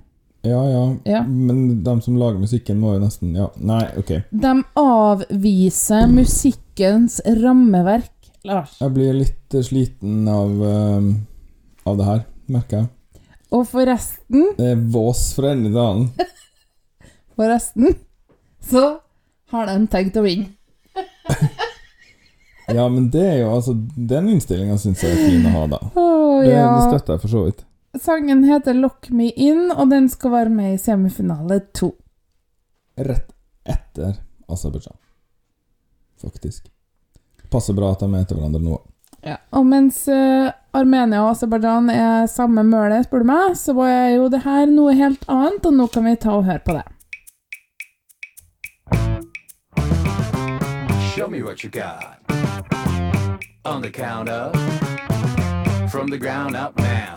S2: Ja, ja,
S1: Ja.
S2: Men de som lager musikken, må jo nesten Ja, nei, ok.
S1: De avviser musikkens rammeverk, Lars.
S2: Jeg blir litt sliten av, uh, av det her, merker jeg.
S1: Og forresten,
S2: Det er vås fra dalen.
S1: forresten, så har de tenkt å vinne.
S2: Ja, men det er jo altså Den innstillinga syns jeg er fin å ha, da.
S1: Oh,
S2: Det, det støtter jeg for så vidt.
S1: Sangen heter 'Lock Me In', og den skal være med i semifinale to.
S2: Rett etter Aserbajdsjan, faktisk. Passer bra at de er etter hverandre nå.
S1: Ja. Og mens uh, Armenia og Aserbajdsjan er samme mølet, spør du meg, så var jo det her noe helt annet, og nå kan vi ta og høre på det.
S10: Show me what you got. On the count of, from the ground up now.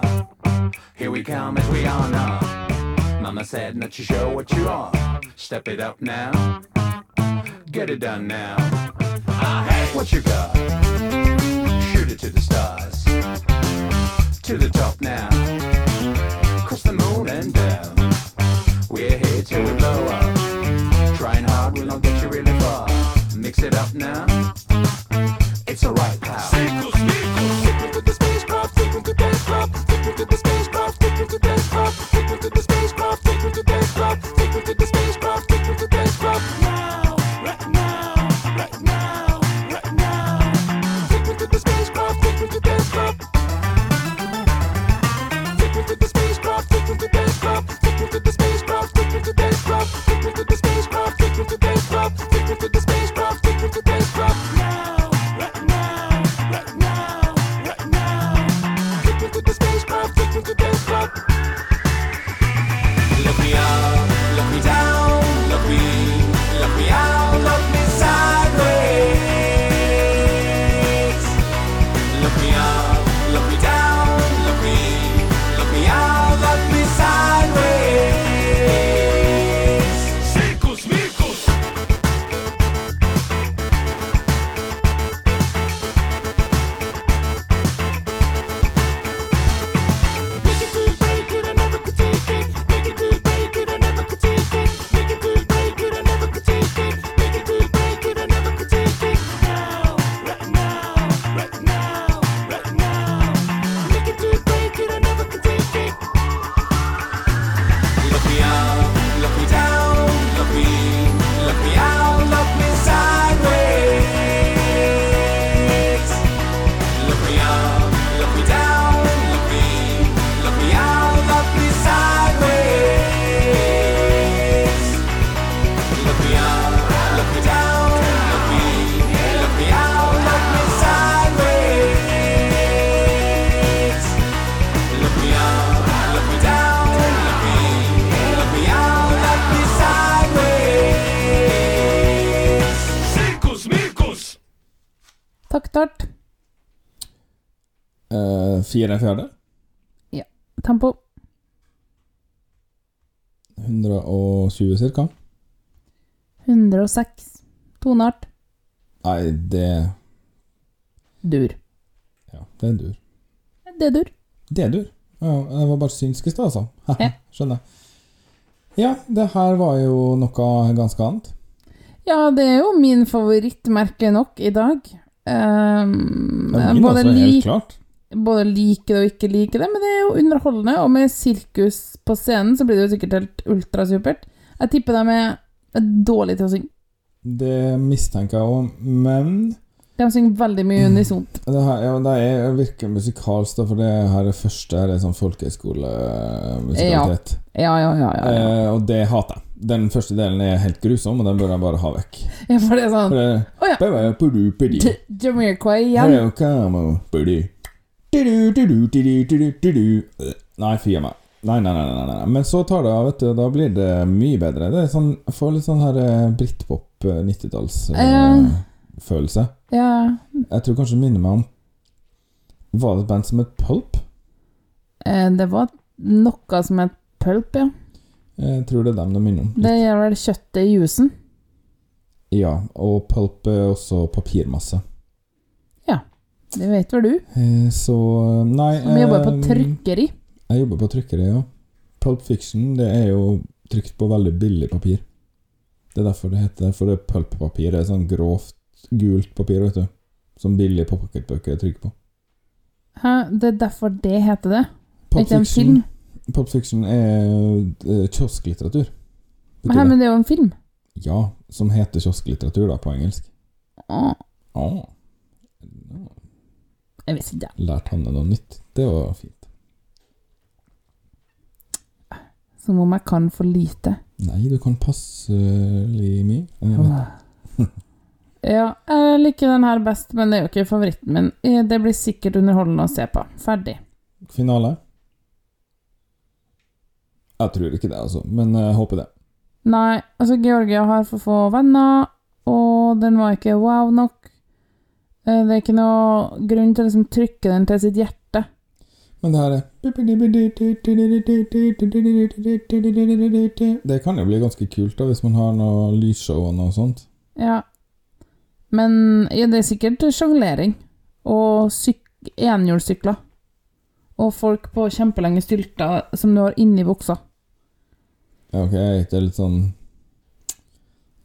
S10: Here we come as we are now. Mama said not to show what you are. Step it up now. Get it done now. What you got? Stars. To the top now. Cross the moon and down. We're here till we blow up. Trying hard will not get you really far. Mix it up now.
S2: Fire fjerde? Ja.
S1: Tempo.
S2: 120 cirka?
S1: 106. Toneart.
S2: Nei, det
S1: Dur.
S2: Ja, det er dur.
S1: Det er dur.
S2: Det er dur. Ja, det var bare synsk i stad, altså.
S1: Ja.
S2: Skjønner. Ja, det her var jo noe ganske annet.
S1: Ja, det er jo min favorittmerke nok i dag. Um,
S2: Ja, min
S1: både
S2: også, helt klart.
S1: Både like det og ikke like det, men det er jo underholdende, og med sirkus på scenen så blir det jo sikkert helt ultrasupert. Jeg tipper de er dårlige til å synge.
S2: Det mistenker jeg òg, men
S1: De synger veldig mye unisont.
S2: det her, ja, det er virker musikalsk, da, for det her er første her er sånn folkehøyskolemusikalitet.
S1: Ja, ja, ja. ja, ja.
S2: Eh, og det hater jeg. Den første delen er helt grusom, og den bør jeg bare ha vekk.
S1: ja for det er sånn Å oh, ja.
S2: Bare pudu, Nei, fy meg. Nei, nei, nei, nei. Men så tar det av, vet du. Da blir det mye bedre. Det er sånn, får litt sånn her britpop eh, 90-tallsfølelse. Uh,
S1: Ja.
S2: jeg tror kanskje det minner meg om Var det et band som het Pulp?
S1: Det var noe som het pulp, ja.
S2: Jeg tror det er dem det minner om.
S1: Det gjør vel kjøttet i jusen.
S2: Ja, og pulp er også papirmasse.
S1: Det vet vel du,
S2: Eh, Så Nei
S1: som jobber på
S2: eh,
S1: trykkeri.
S2: Jeg jobber på trykkeri, ja. Pulp Fiction det er jo trykt på veldig billig papir. Det er derfor det heter for det For pulp-papir. Er sånn grovt, gult papir, vet du. Som billige pocketbøker er trykk på.
S1: Hæ? Det er derfor det heter det?
S2: Pulp
S1: Ikke en film?
S2: Pulp Fiction er eh, kiosklitteratur. Men,
S1: Hæ, men det er jo en film.
S2: Ja, som heter kiosklitteratur, da, på engelsk.
S1: Åh,
S2: Åh,
S1: jeg visste ikke det.
S2: lært han noe nytt. Det var fint.
S1: Som om jeg kan for lite.
S2: Nei, du kan passelig mye. Jeg.
S1: Ja, jeg liker den her best, men det er jo ikke favoritten min. Eh, Det blir sikkert underholdende å se på. Ferdig.
S2: Finale? Jeg tror ikke det, altså. Men jeg håper det.
S1: Nei, altså Georgia har for få venner, og den var ikke wow nok. Eh, Det er ikke noe grunn til å liksom trykke den til sitt hjerte.
S2: Men det her er Det kan jo bli ganske kult da hvis man har noe lysshow og noe sånt.
S1: Ja. Men ja, det er sikkert sjonglering. Og syk enhjulssykler. Og folk på kjempelenge stylter som du har inni buksa.
S2: Ja, ok, det er litt sånn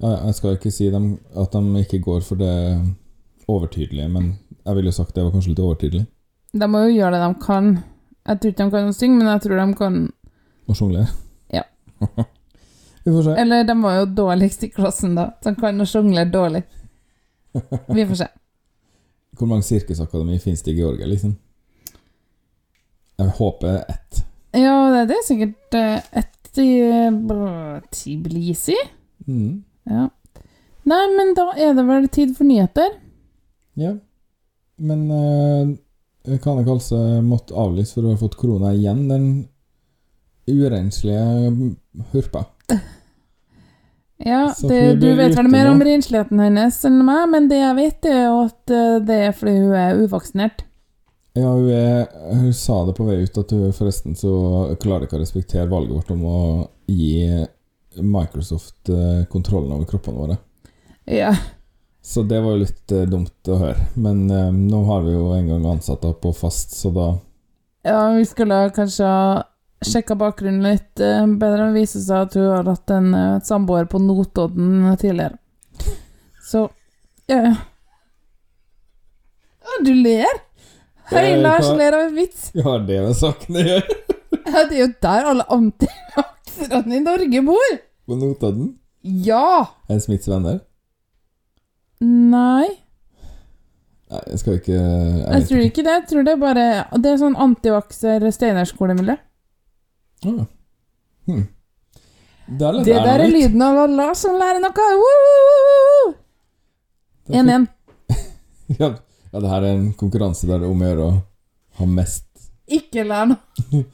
S2: Jeg skal ikke si dem, at de ikke går for det overtydelige, men jeg ville sagt det var kanskje litt overtydelig.
S1: De må jo gjøre det de kan. Jeg tror ikke de kan synge, men jeg tror de kan
S2: Å sjonglere.
S1: Ja.
S2: Vi får se.
S1: Eller de var jo dårligst i klassen, da. De kan å sjonglere dårlig. Vi får se.
S2: Hvor mange sirkusakademi finnes det i Georgia, liksom? Jeg håper ett.
S1: Ja, det det er sikkert ett i Tiblisi. Tbilisi.
S2: Mm.
S1: Ja. Nei, men da er det vel tid for nyheter.
S2: Ja. Men uh, kan jeg kalle seg måtte avlyse for å ha fått korona igjen, den urenslige hurpa.
S1: Ja, det, du vet vel mer om rensligheten hennes enn meg, men det jeg vet, er at eh, det er fordi hun er uvaksinert.
S2: Ja, hun, er, hun sa det på vei ut at hun forresten så klarer ikke å respektere valget vårt om å gi Microsoft eh, kontrollen over kroppene våre.
S1: Ja.
S2: Så det var jo litt eh, dumt å høre. Men eh, nå har vi jo en gang ansatt henne på fast, så da
S1: ja, vi skulle kanskje ha sjekka bakgrunnen litt eh, bedre. Det viser seg at hun har hatt en eh, samboer på Notodden tidligere. Så ja. ja. Du ler! Hei, Lars ler av en vits.
S2: Ja, det med saken å gjøre.
S1: Ja, det er jo der alle antivakserne i Norge bor!
S2: På Notodden.
S1: Ja!
S2: Er det Smiths venner?
S1: Nei,
S2: Nei, jeg skal ikke Jeg,
S1: jeg tror ikke det. Jeg tror det er bare Det er sånn antivakser Steinerskole-miljø.
S2: Ah. Hm. Det, er
S1: Det der er lyden av alle som lærer noe. Woo!
S2: Da
S1: 1-1.
S2: fikk- Ja, ja, det her er en konkurranse der det er om å gjøre å ha mest
S1: Ikke lær noe.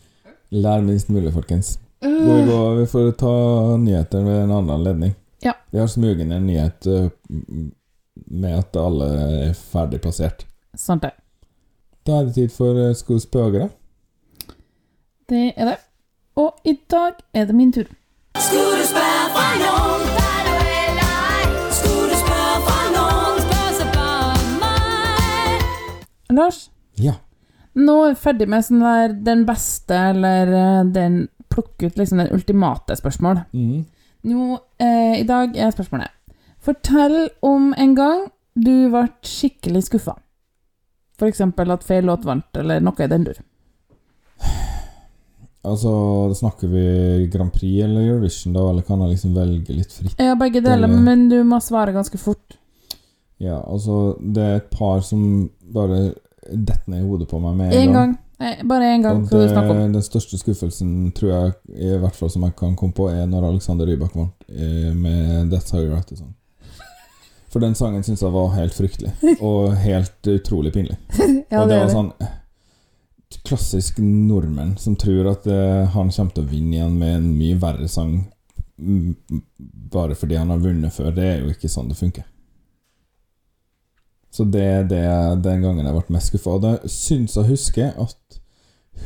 S2: Lær minst mulig, folkens. Gå i gå, vi får ta nyheter ved en annen anledning.
S1: Ja.
S2: Vi har smugen en nyhet m- med at alle er ferdig plassert.
S1: Sant det.
S2: Da er det tid for uh, Skos da?
S1: Det er det. Og i dag er det min tur.
S8: Skulle du spørre for noen? hvad du eller ej? Skulle du spørre fra nogen, spørg så bare mig.
S1: Lars,
S2: Ja.
S1: nå er vi ferdig med sånn der den beste, eller eh, den plukke ut liksom den ultimate spørsmål.
S2: Mm.
S1: Nå, eh, I dag er spørsmålet Fortell om en gang du ble skikkelig skuffa. F.eks. at feil låt vant, eller noe i den dur.
S2: Altså, snakker vi Grand Prix eller Eurovision, da? Eller kan jeg liksom velge litt fritt?
S1: Ja, begge deler,
S2: Eller-
S1: men du må svare ganske fort.
S2: Ja, altså, det er et par som bare detter ned i hodet på meg med
S1: Én gang. Nei, bare én gang
S2: Og det,
S1: om.
S2: den største skuffelsen, tror jeg, i hvert fall som jeg kan komme på, er når Alexander Rybak vant eh, med That's How You Write It Song. For den sangen syns jeg var helt fryktelig, og helt utrolig pinlig.
S1: Ja,
S2: og
S1: det
S2: det var sånn eh, klassisk nordmenn som tror at uh, han kommer til å vinne igjen med en mye verre sang bare fordi han har vunnet før. Det er jo ikke sånn det funker. Så det er det den gangen jeg ble mest skuffa. Og da syns jeg husker at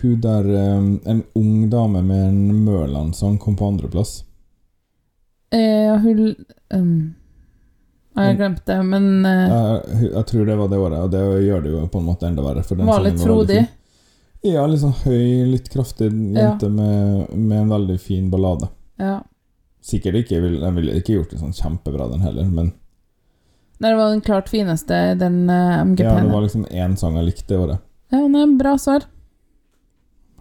S2: hun der eh, En ung dame med en Mørland-sang kom på andreplass.
S1: Eh, hun um, Jeg har glemt det, men uh,
S2: Jeg, jeg tror det var det året, og det gjør det jo på en måte enda verre. For den
S1: var litt frodig.
S2: Ja, litt sånn høy, litt kraftig jente med, med en veldig fin ballade.
S1: Ja.
S2: Sikkert ikke, jeg ville ikke gjort det sånn kjempebra, den heller, men
S1: Nei, Det var den klart fineste, den uh, MGP-en.
S2: Ja, det var liksom én sang jeg likte det året.
S1: Ja, nei, bra svar.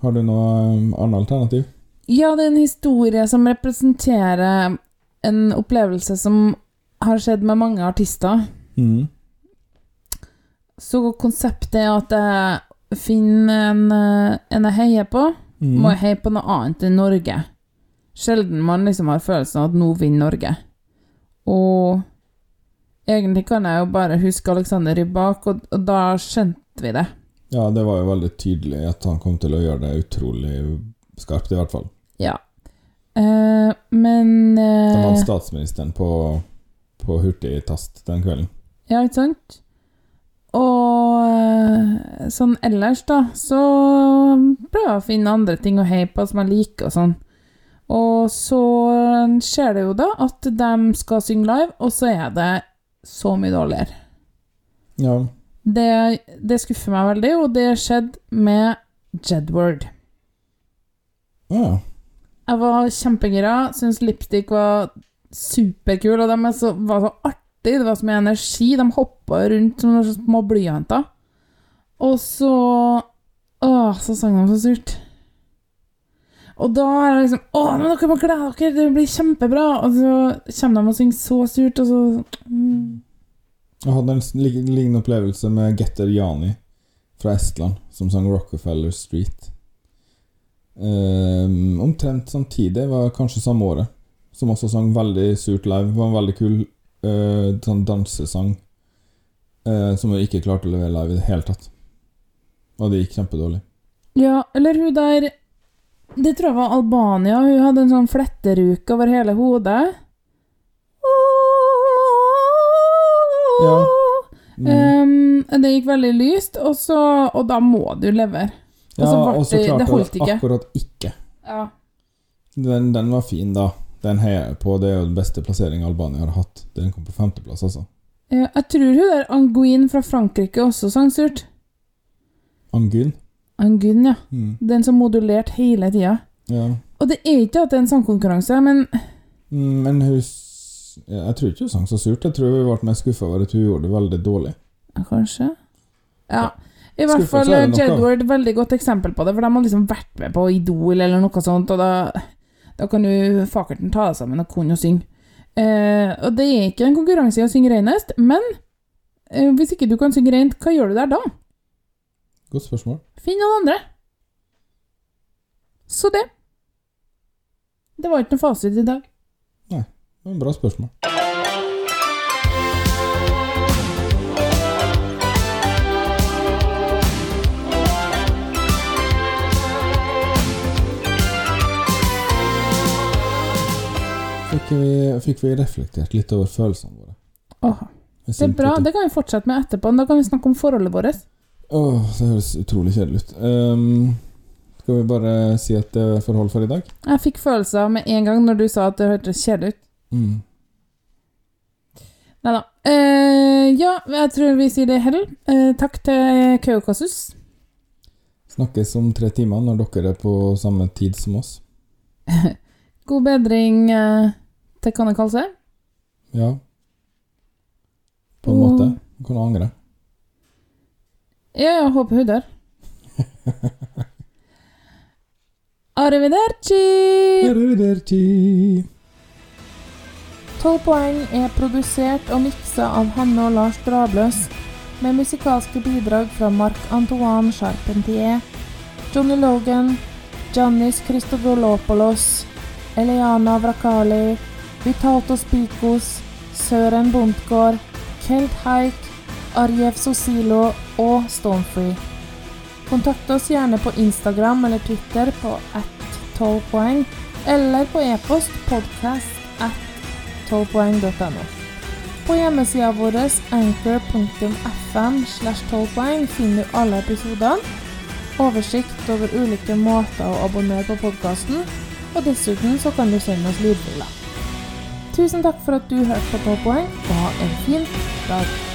S2: Har du noe um, annet alternativ?
S1: Ja, det er en historie som representerer en opplevelse som har skjedd med mange artister.
S2: Mm.
S1: Så konseptet er at jeg finner en, eh, en jeg heier på,
S2: Mm.
S1: må jeg heie på noe annet enn Norge. Sjelden man liksom har følelsen av at nå vinner Norge. Og egentlig kan jeg jo bare huske Alexander Rybak, og, og da skjønte vi det.
S2: Ja, det var jo veldig tydelig at han kom til å gjøre det utrolig skarpt, i hvert fall.
S1: Ja. Eh, men
S2: eh,
S1: eh,
S2: var statsministeren på, på hurtigtast den kvelden.
S1: Ja, ikke sant? Og eh, sånn ellers, da, så prøver jeg å finne andre ting å heie på som jeg liker og sånn. Og så skjer det jo da at de skal synge live, og så er det så mye dårligere.
S2: Ja.
S1: Det, det skuffer meg veldig, og det skjedde med Jedward.
S2: ja.
S1: Jeg var kjempegira, syntes lipstick var superkul, og de så, var så artige. det var så mye energi, de hoppa rundt som noen små blyanter. Og så Åh, så sang de så surt. Og da er det liksom Å, men dere må glede dere, det blir kjempebra! Og så kommer de og synger så surt, og så mm.
S2: Jeg hadde en lignende opplevelse med Getter Jani fra Estland, som sang Rockefeller Street. Um, omtrent samtidig, var kanskje samme året, som også sang veldig surt live. Var en veldig kul uh, sånn dansesang uh, som hun ikke klarte å levere live i det hele tatt. Og det gikk kjempedårlig.
S1: Ja, eller hun der Det tror jeg var Albania. Hun hadde en sånn fletteruke over hele hodet.
S2: Ja. Mm.
S1: Um, det gikk veldig lyst, og, så, og da må du levere.
S2: Ja, og så klarte
S1: det holdt
S2: hun
S1: ikke.
S2: akkurat ikke.
S1: Ja.
S2: Den, den var fin, da. Den heier jeg på. Det er jo den beste plasseringen Albania har hatt. Den kom på femteplass, altså.
S1: Jeg tror hun der Anguin fra Frankrike også sang surt.
S2: Anguin?
S1: Anguin, ja.
S2: Mm.
S1: Den som modulerte hele tida.
S2: Ja.
S1: Og det er ikke at det er en sangkonkurranse, men
S2: Mm, Men hun Jeg tror ikke hun sang så surt. Jeg tror hun ble mer skuffa over at hun gjorde det veldig dårlig.
S1: ja, kanskje? Ja. I hvert fall eh. Jedward, veldig godt eksempel på det, for de har liksom vært med på Idol eller noe sånt, og da, da kan du fakerten ta deg sammen og kunne synge. Eh, og det er ikke en konkurranse i å synge renest, men eh, hvis ikke du kan synge rent, hva gjør du der da?
S2: Godt spørsmål.
S1: Finn noen andre. Så det. Det var ikke noe fasit i dag. Nei.
S2: Det var en Bra spørsmål. Fikk vi, fikk vi reflektert litt over følelsene våre?
S1: Åh, det er bra. Det kan vi fortsette med etterpå. Da kan vi snakke om forholdet vårt.
S2: Åh, det høres utrolig kjedelig ut. Um, skal vi bare si at det er forhold for i dag?
S1: Jeg fikk følelser med en gang når du sa at det hørtes kjedelig ut.
S2: Mm.
S1: Nei da. Uh, ja, jeg tror vi sier det hell. Uh, takk til Kaukasus.
S2: Snakkes om tre timer når dere er på samme tid som oss.
S1: God bedring eh, til kalle seg.
S2: Ja. På en måte. Du kan angre.
S1: Ja, jeg håper hun dør. Arrivederci!
S2: Arrivederci.
S1: 12 poeng er produsert og miksa av Hanne og Lars Drabløs, med musikalske bidrag fra Marc-Antoine Charpentier, Johnny Logan, Giannis Christodolopoulos, Eliana Vrakali, Vitatos Spikos, Søren Bondtgård, Kelt Haik, Arjev Sosilo og Stonefree. Kontakt oss gjerne på Instagram eller Twitter på at 12 poeng, eller på e-post podcast at 12poeng.no. På hjemmesida vår anchor.fm slash 12 poeng finner du alle episodene, oversikt over ulike måter å abonnere på podkasten, og dessuten så kan du sende oss lydfiler. Tusen takk for at du hørte på 12 poeng, og ha en fin dag.